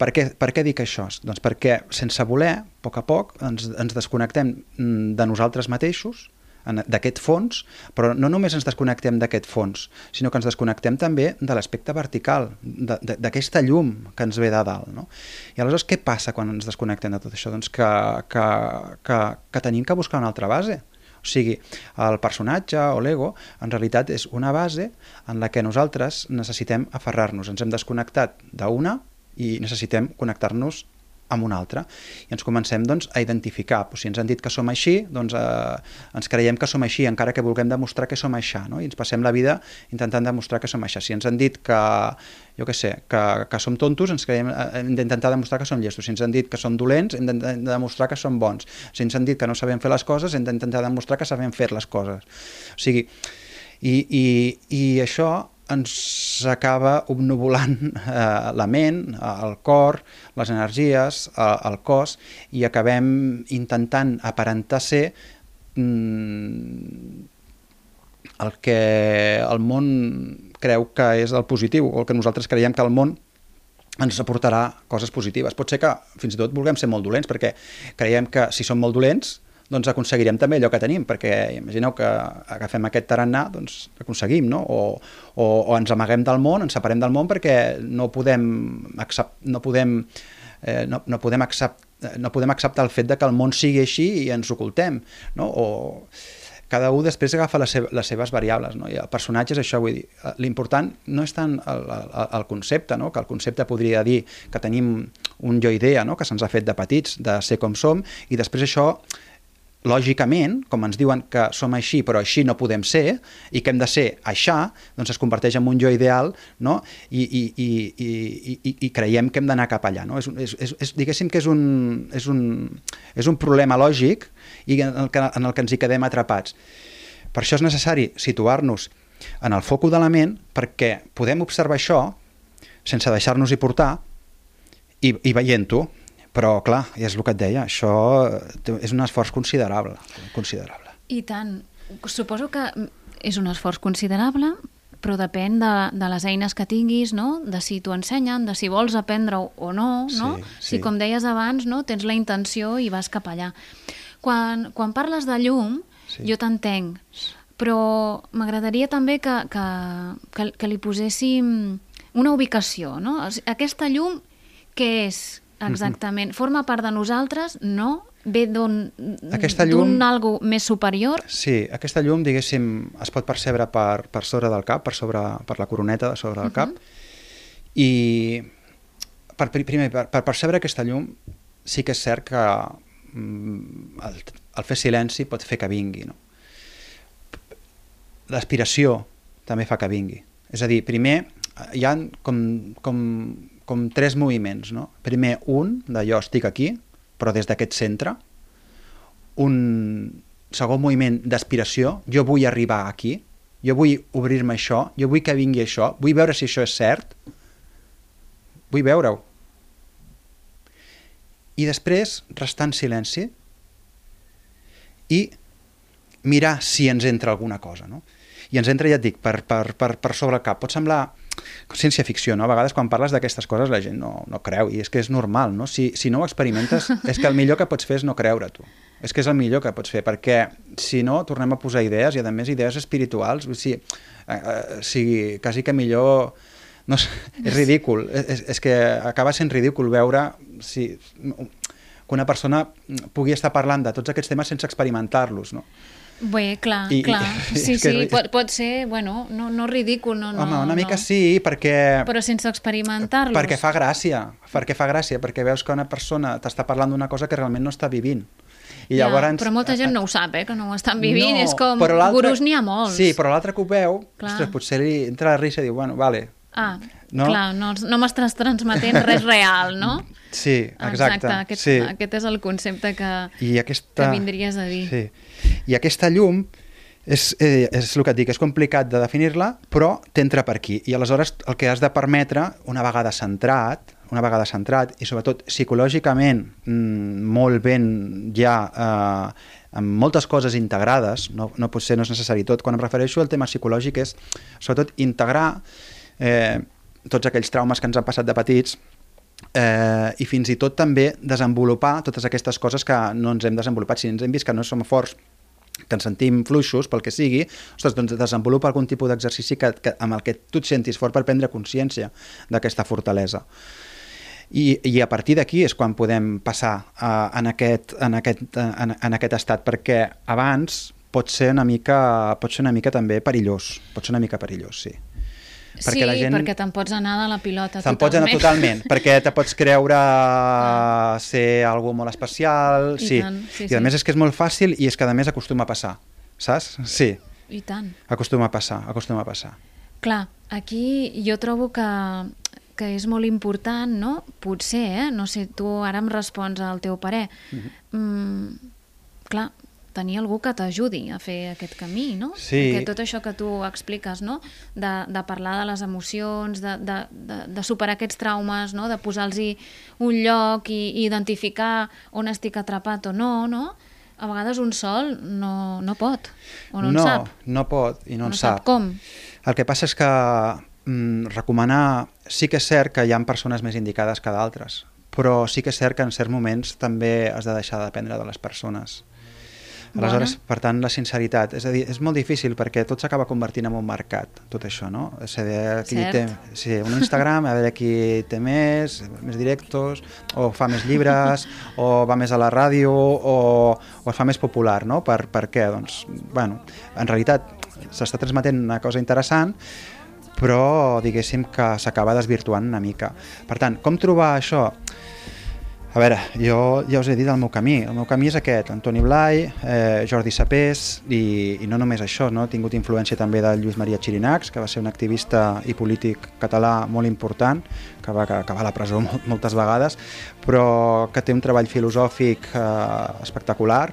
Per què, per què dic això? Doncs perquè sense voler, a poc a poc, ens, ens desconnectem mm, de nosaltres mateixos, d'aquest fons, però no només ens desconnectem d'aquest fons, sinó que ens desconnectem també de l'aspecte vertical, d'aquesta llum que ens ve de dalt. No? I aleshores què passa quan ens desconnectem de tot això? Doncs que, que, que, que tenim que buscar una altra base. O sigui, el personatge o l'ego en realitat és una base en la que nosaltres necessitem aferrar-nos. Ens hem desconnectat d'una i necessitem connectar-nos amb un altre. I ens comencem doncs, a identificar. Pues, si ens han dit que som així, doncs eh, ens creiem que som així, encara que vulguem demostrar que som això. No? I ens passem la vida intentant demostrar que som això. Si ens han dit que, jo què sé, que, que som tontos, ens creiem, eh, hem d'intentar demostrar que som llestos. Si ens han dit que som dolents, hem de demostrar que som bons. Si ens han dit que no sabem fer les coses, hem d'intentar demostrar que sabem fer les coses. O sigui, i, i, i això ens acaba obnuvolant eh, la ment, el cor, les energies, eh, el cos, i acabem intentant aparentar ser mm, el que el món creu que és el positiu, o el que nosaltres creiem que el món ens aportarà coses positives. Pot ser que fins i tot vulguem ser molt dolents, perquè creiem que si som molt dolents doncs aconseguirem també allò que tenim, perquè imagineu que agafem aquest tarannà, doncs aconseguim, no? O, o, o ens amaguem del món, ens separem del món perquè no podem, accept, no podem, eh, no, no podem accept, no podem acceptar el fet de que el món sigui així i ens ocultem, no? O cada un després agafa les, seva, les seves variables, no? i el personatge és això, vull dir, l'important no és tant el, el, el concepte, no? que el concepte podria dir que tenim un jo-idea no? que se'ns ha fet de petits, de ser com som, i després això lògicament, com ens diuen que som així però així no podem ser i que hem de ser això, doncs es converteix en un jo ideal no? I, i, i, i, i, i creiem que hem d'anar cap allà. No? És, és, és, és, diguéssim que és un, és, un, és un problema lògic i en el, que, en el que ens hi quedem atrapats. Per això és necessari situar-nos en el focus de la ment perquè podem observar això sense deixar-nos-hi portar i, i veient-ho però, clar, és el que et deia, això és un esforç considerable. considerable. I tant. Suposo que és un esforç considerable, però depèn de, de les eines que tinguis, no? de si t'ho ensenyen, de si vols aprendre-ho o no, no? Sí, sí. si com deies abans no? tens la intenció i vas cap allà. Quan, quan parles de llum, sí. jo t'entenc, però m'agradaria també que, que, que, que li poséssim una ubicació. No? Aquesta llum, què és? Exactament. Forma part de nosaltres? No? Ve d'un llum... algo més superior? Sí, aquesta llum, diguéssim, es pot percebre per, per sobre del cap, per, sobre, per la coroneta de sobre del cap, uh -huh. i per, primer, per, per percebre aquesta llum, sí que és cert que mm, el, el fer silenci pot fer que vingui. No? L'aspiració també fa que vingui. És a dir, primer hi ha com, com com tres moviments. No? Primer, un, de jo estic aquí, però des d'aquest centre. Un segon moviment d'aspiració, jo vull arribar aquí, jo vull obrir-me això, jo vull que vingui això, vull veure si això és cert, vull veure-ho. I després, restar en silenci i mirar si ens entra alguna cosa. No? I ens entra, ja et dic, per, per, per, per sobre el cap. Pot semblar ciència-ficció, no? A vegades quan parles d'aquestes coses la gent no, no creu, i és que és normal, no? Si, si no ho experimentes, és que el millor que pots fer és no creure, tu. És que és el millor que pots fer, perquè si no tornem a posar idees, i a més idees espirituals, o sigui, eh, eh, sigui quasi que millor... No, és ridícul, és, és que acaba sent ridícul veure si, que una persona pugui estar parlant de tots aquests temes sense experimentar-los, no? Bé, clar, I, clar. Sí, sí, que... pot, pot ser, bueno, no, no ridícul, no, Home, no, una mica no. sí, perquè... Però sense experimentar-los. Perquè fa gràcia, perquè fa gràcia, perquè veus que una persona t'està parlant d'una cosa que realment no està vivint. I ja, llavors, però molta gent no ho sap, eh, que no ho estan vivint, no, és com gurus n'hi ha molts. Sí, però l'altre que ho veu, ostres, potser li entra la risa i diu, bueno, vale. Ah, no? clar, no, no m'estàs transmetent res real, no? Sí, exacte. Exacte, aquest, sí. aquest és el concepte que, I aquesta... que vindries a dir. Sí. I aquesta llum és, eh, és el que et dic, és complicat de definir-la, però t'entra per aquí. I aleshores el que has de permetre, una vegada centrat, una vegada centrat i sobretot psicològicament mmm, molt ben ja eh, amb moltes coses integrades, no, no pot ser, no és necessari tot. Quan em refereixo al tema psicològic és sobretot integrar eh, tots aquells traumes que ens han passat de petits eh, i fins i tot també desenvolupar totes aquestes coses que no ens hem desenvolupat. Si ens hem vist que no som forts que ens sentim fluixos pel que sigui, ostres, doncs desenvolupa algun tipus d'exercici que, que, amb el que tu et sentis fort per prendre consciència d'aquesta fortalesa. I, i a partir d'aquí és quan podem passar uh, en, aquest, en, aquest, en, en aquest estat, perquè abans pot ser una mica, pot ser una mica també perillós, pot ser una mica perillós, sí. Sí, la gent... perquè te'n pots anar de la pilota Te'n pots anar totalment, perquè te pots creure ser algú molt especial, I sí. tant, sí, I a sí. més és que és molt fàcil i és que a més acostuma a passar, saps? Sí, I tant. acostuma a passar, acostuma a passar. Clar, aquí jo trobo que, que és molt important, no? Potser, eh? No sé, tu ara em respons al teu parer. mm, clar, tenir algú que t'ajudi a fer aquest camí, no? Sí. Que tot això que tu expliques, no? De, de parlar de les emocions, de, de, de, de superar aquests traumes, no? De posar-los un lloc i, i identificar on estic atrapat o no, no? A vegades un sol no, no pot, o no, en no, sap. no pot i no, no en sap. com. El que passa és que mm, recomanar... Sí que és cert que hi ha persones més indicades que d'altres, però sí que és cert que en certs moments també has de deixar de dependre de les persones. Aleshores, per tant, la sinceritat. És a dir, és molt difícil perquè tot s'acaba convertint en un mercat, tot això, no? És a dir, qui té sí, un Instagram, a veure qui té més, més directos, o fa més llibres, o va més a la ràdio, o, o es fa més popular, no? Per, per què? Doncs, bueno, en realitat s'està transmetent una cosa interessant, però diguéssim que s'acaba desvirtuant una mica. Per tant, com trobar això? A veure, jo ja us he dit el meu camí. El meu camí és aquest, Antoni Blai, eh, Jordi Sapés, i, i no només això, no? he tingut influència també de Lluís Maria Xirinacs, que va ser un activista i polític català molt important, que va acabar a la presó molt, moltes vegades, però que té un treball filosòfic eh, espectacular,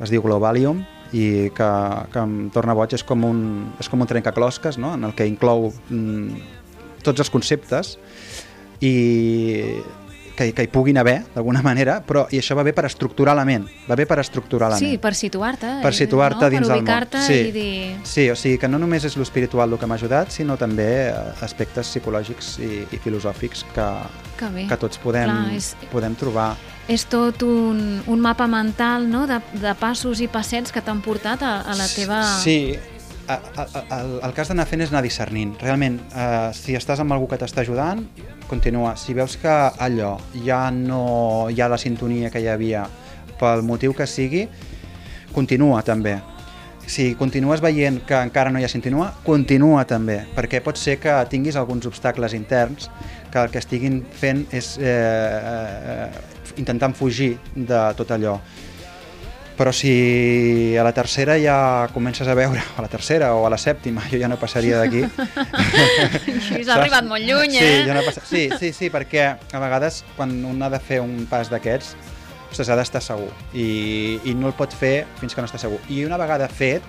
es diu Globalium, i que, que em torna boig, és com un, és com un trencaclosques, no? en el que inclou mm, tots els conceptes, i que, que hi puguin haver, d'alguna manera, però i això va bé per estructurar la ment, va bé per estructurar la Sí, ment. per situar-te. per situar-te no? dins per del món. Sí. i dir... sí, o sigui que no només és l'espiritual el que m'ha ajudat, sinó també eh, aspectes psicològics i, i filosòfics que, Que bé. que tots podem, Clar, és- podem trobar. És tot un, un mapa mental no? de, de passos i passets que t'han portat a, a la teva... Sí, el, el has d'anar fent és anar discernint. Realment, eh, si estàs amb algú que t'està ajudant, continua. Si veus que allò ja no hi ha la sintonia que hi havia pel motiu que sigui, continua també. Si continues veient que encara no hi ha sintonia, continua també, perquè pot ser que tinguis alguns obstacles interns que el que estiguin fent és eh, eh, intentant fugir de tot allò però si a la tercera ja comences a veure, a la tercera o a la sèptima, jo ja no passaria d'aquí. Així has arribat molt lluny, sí, eh? Jo no passa... sí, sí, sí, perquè a vegades quan un ha de fer un pas d'aquests, ostres, ha d'estar segur i, i no el pot fer fins que no està segur. I una vegada fet,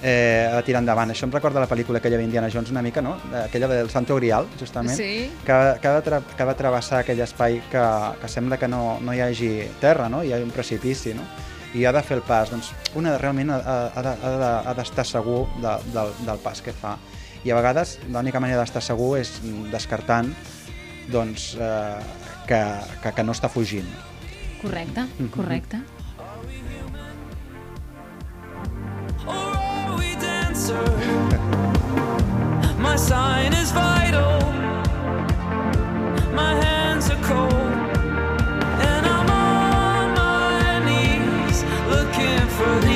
eh, de tirar endavant. Això em recorda la pel·lícula aquella d'Indiana Jones una mica, no? Aquella del Santo Grial, justament, Sí. que, que, ha de que ha de travessar aquell espai que, que sembla que no, no hi hagi terra, no? hi ha un precipici, no? I ha de fer el pas. Doncs una realment ha, ha de- ha de- ha d'estar segur de, del, del pas que fa. I a vegades l'única manera d'estar segur és mm, descartant doncs, eh, que, que, que no està fugint. Correcte, Mhm. correcte. Or are we dancer? My sign is vital. My hands are cold. For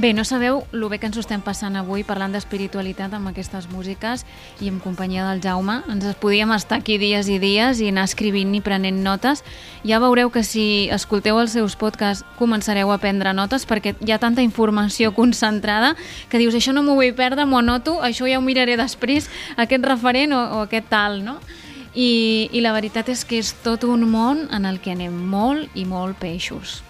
Bé, no sabeu el bé que ens ho estem passant avui parlant d'espiritualitat amb aquestes músiques i en companyia del Jaume. Ens podíem estar aquí dies i dies i anar escrivint i prenent notes. Ja veureu que si escolteu els seus podcasts començareu a prendre notes perquè hi ha tanta informació concentrada que dius això no m'ho vull perdre, m'ho anoto, això ja ho miraré després, aquest referent o, o aquest tal, no? I, I la veritat és que és tot un món en el que anem molt i molt peixos.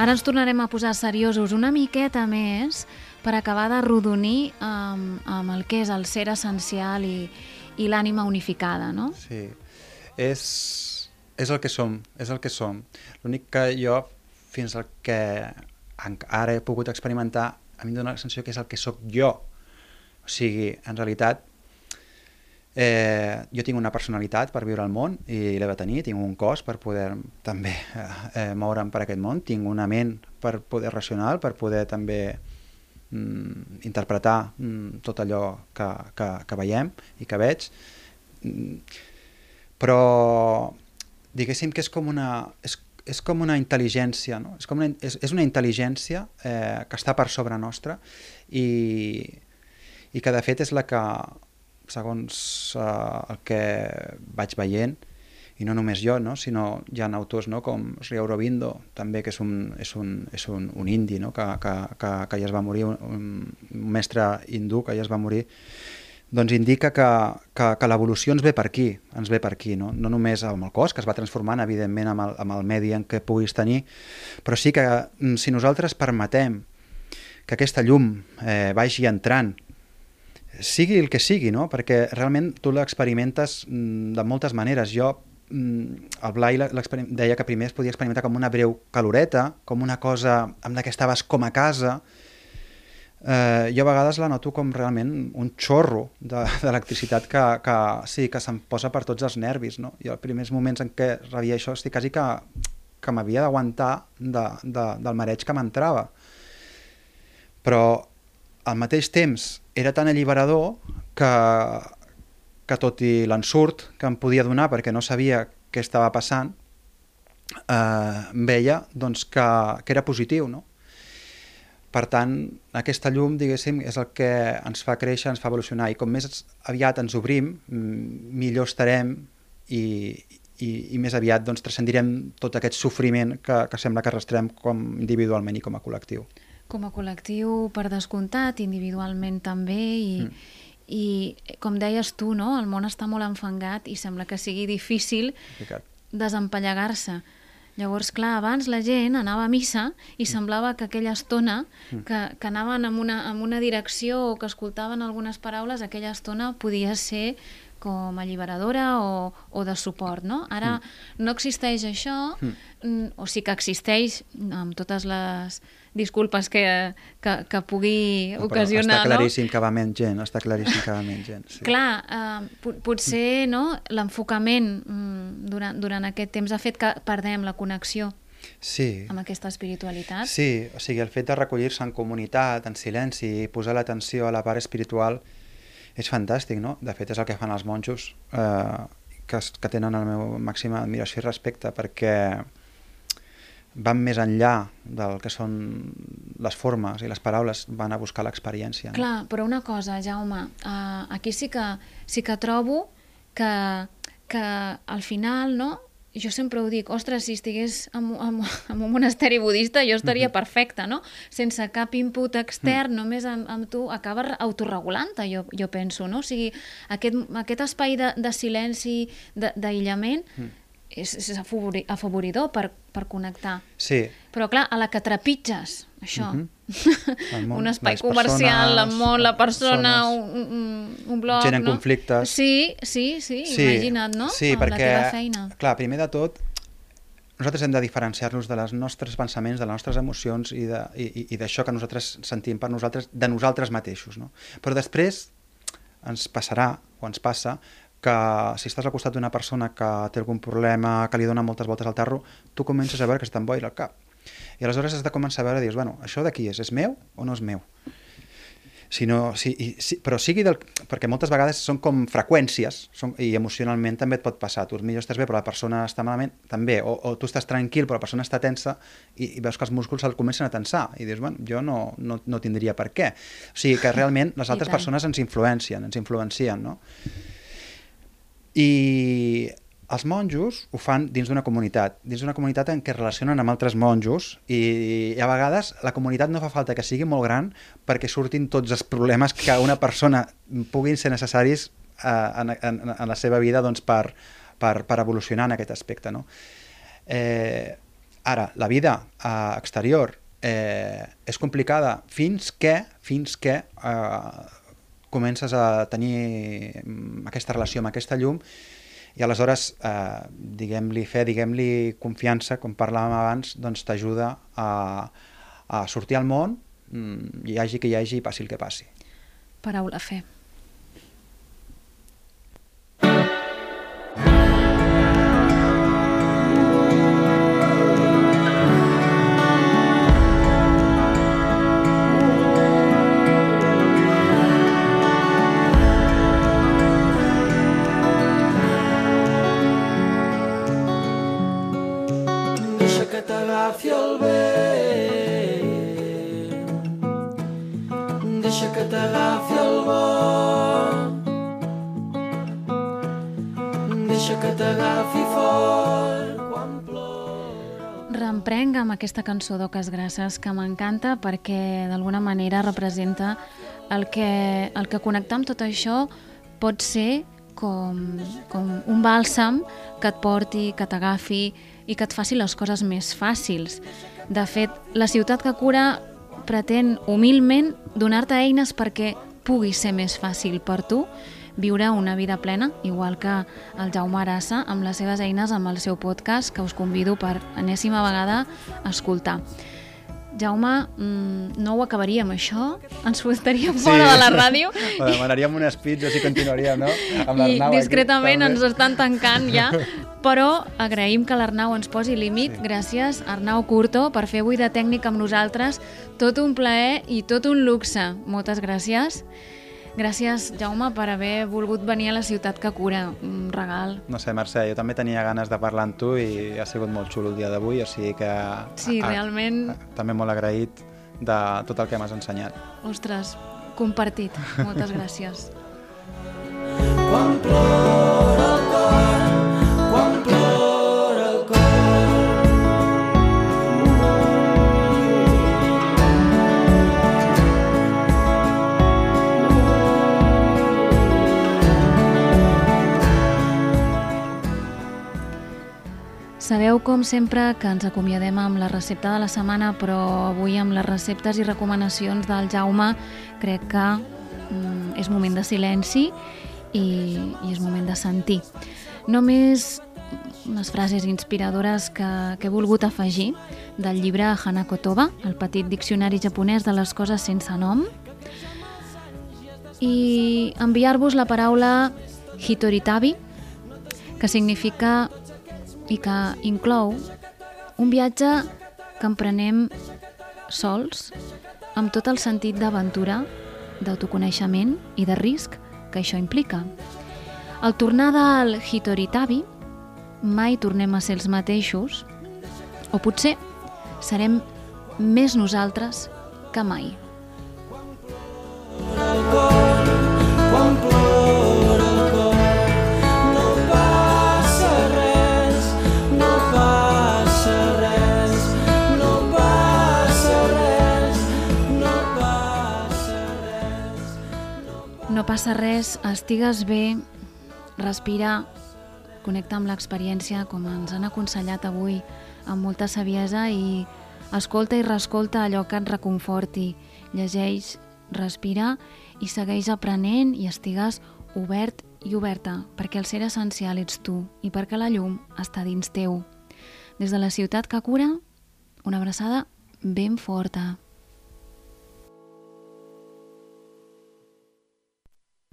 Ara ens tornarem a posar seriosos una miqueta més per acabar de rodonir amb, amb el que és el ser essencial i, i l'ànima unificada, no? Sí, és, és el que som, és el que som. L'únic que jo, fins al que ara he pogut experimentar, a mi em dóna la sensació que és el que sóc jo. O sigui, en realitat, Eh, jo tinc una personalitat per viure al món i l'he de tenir, tinc un cos per poder també eh, eh, moure'm per aquest món, tinc una ment per poder racional, per poder també mm, interpretar mm, tot allò que, que, que veiem i que veig. Mm, però diguéssim que és com una, és, és com una intel·ligència, no? és, com una, és, és una intel·ligència eh, que està per sobre nostra i, i que de fet és la que, segons eh, el que vaig veient, i no només jo, no? sinó hi ha autors no? com Sri Aurobindo, també, que és un, és un, és un, un indi, no? que, que, que, que ja es va morir, un, un mestre hindú que ja es va morir, doncs indica que, que, que l'evolució ens ve per aquí, ens ve per aquí, no? no només amb el cos, que es va transformant, evidentment, amb el, amb el medi en què puguis tenir, però sí que mm, si nosaltres permetem que aquesta llum eh, vagi entrant, sigui el que sigui, no? perquè realment tu l'experimentes mm, de moltes maneres. Jo, mm, el Blai deia que primer es podia experimentar com una breu caloreta, com una cosa amb la que estaves com a casa, eh, jo a vegades la noto com realment un xorro de- d'electricitat que, que sí, que se'm posa per tots els nervis. No? I els primers moments en què rebia això estic quasi que, que m'havia d'aguantar de, de, del mareig que m'entrava. Però al mateix temps era tan alliberador que, que tot i l'ensurt que em podia donar perquè no sabia què estava passant, eh, veia doncs, que, que era positiu, no? Per tant, aquesta llum, diguéssim, és el que ens fa créixer, ens fa evolucionar, i com més aviat ens obrim, millor estarem i, i, i més aviat doncs, transcendirem tot aquest sofriment que, que sembla que arrastrem com individualment i com a col·lectiu. Com a col·lectiu, per descomptat, individualment també, i, Mm. i com deies tu, no? el món està molt enfangat i sembla que sigui difícil desempallegar-se. Llavors, clar, abans la gent anava a missa i semblava que aquella estona que, que anaven en una, en una direcció o que escoltaven algunes paraules, aquella estona podia ser com alliberadora o, o de suport, no? Ara no existeix això, mm, o sí que existeix amb totes les disculpes que, que, que pugui No, ocasionar, està no? claríssim que va menys gent, està claríssim que va menys gent. Sí. Clar, eh, po- potser no, l'enfocament mm, durant, durant aquest temps ha fet que perdem la connexió Sí. amb aquesta espiritualitat. Sí, o sigui, el fet de recollir-se en comunitat, en silenci, i posar l'atenció a la part espiritual és fantàstic, no? De fet, és el que fan els monjos, eh, que, que tenen la meva màxima admiració i respecte, perquè van més enllà del que són les formes i les paraules, van a buscar l'experiència. No? Clar, però una cosa, Jaume, uh, aquí sí que, sí que trobo que, que al final, no?, jo sempre ho dic, ostres, si estigués en, en, en un monasteri budista jo estaria Mhm. perfecta, no? Sense cap input extern, només amb, amb tu, acabes autorregulant-te, jo, jo penso, no? O sigui, aquest, aquest espai de, de silenci, de- d'aïllament, Mm. és, és afavori, afavoridor per, per connectar. Sí, Però clar, a la que trepitges, això, Mhm. El món, un espai comercial, el persones, món, la persona, persones. un, un, un blog... Gent en no? conflictes. Sí, sí, sí, imagina't, no? Sí, Amb perquè, La feina. clar, primer de tot, nosaltres hem de diferenciar-nos de les nostres pensaments, de les nostres emocions i d'això que nosaltres sentim per nosaltres, de nosaltres mateixos. No? Però després ens passarà, o ens passa, que si estàs al costat d'una persona que té algun problema, que li dona moltes voltes al tarro, tu comences a veure que se t'emboira el cap. I aleshores has de començar a veure dius, bueno, això de qui és? És meu o no és meu? Si no, si, i, si, però sigui del... Perquè moltes vegades són com freqüències són, i emocionalment també et pot passar. Tu millor estàs bé però la persona està malament, també. O, o tu estàs tranquil però la persona està tensa i, i veus que els músculs el comencen a tensar. I dius, bueno, jo no, no, no tindria per què. O sigui que realment les altres persones ens influencien, ens influencien, no? I els monjos ho fan dins d'una comunitat, dins d'una comunitat en què es relacionen amb altres monjos i, a vegades la comunitat no fa falta que sigui molt gran perquè surtin tots els problemes que una persona puguin ser necessaris eh, en, en, en la seva vida doncs, per, per, per evolucionar en aquest aspecte. No? Eh, ara, la vida eh, exterior eh, és complicada fins que, fins que eh, comences a tenir mm, aquesta relació amb aquesta llum i aleshores, eh, diguem-li fe, diguem-li confiança, com parlàvem abans, doncs t'ajuda a, a sortir al món, mm, hi hagi que hi hagi i passi el que passi. Paraula fe. Que t'agafi fort quan plora. Reemprenc amb aquesta cançó d'Oques Grasses que m'encanta perquè d'alguna manera representa el que, el que connectar amb tot això pot ser com, com un bàlsam que et porti, que t'agafi i que et faci les coses més fàcils. De fet, la ciutat que cura pretén humilment donar-te eines perquè pugui ser més fàcil per tu viure una vida plena, igual que el Jaume Arassa amb les seves eines amb el seu podcast que us convido per enèsima vegada a escoltar. Jaume, mm, no ho acabaríem això, ens fotaríem Sí. fora de la ràdio O demanaríem un speech, així continuaríem, no? Amb i aquí, discretament també. ens estan tancant ja, però agraïm que l'Arnau ens posi límit. Sí. Gràcies, Arnau Curto, per fer avui de tècnic amb nosaltres. Tot un plaer i tot un luxe. Moltes gràcies. Gràcies, Jaume, per haver volgut venir a la ciutat que cura. Un regal. No sé, Mercè, jo també tenia ganes de parlar amb tu i ha sigut molt xulo el dia d'avui, o sigui que... Sí, realment- També molt agraït de tot el que m'has ensenyat. Ostres, compartit. Moltes gràcies. Quan plora Sabeu, com sempre, que ens acomiadem amb la recepta de la setmana, però avui amb les receptes i recomanacions del Jaume crec que mm, és moment de silenci i, i és moment de sentir. Només unes frases inspiradores que, que he volgut afegir del llibre Hanako Toba, el petit diccionari japonès de les coses sense nom, i enviar-vos la paraula Hitoritabi, que significa i que inclou un viatge que emprenem sols, amb tot el sentit d'aventura, d'autoconeixement i de risc que això implica. Al tornar del Hitoritabi, mai tornem a ser els mateixos, o potser serem més nosaltres que mai. el cor, quan plora passa res, estigues bé, respira, connecta amb l'experiència com ens han aconsellat avui amb molta saviesa i escolta i reescolta allò que et reconforti, llegeix, respira i segueix aprenent i estigues obert i oberta perquè el ser essencial ets tu i perquè la llum està dins teu. Des de la ciutat que cura, una abraçada ben forta.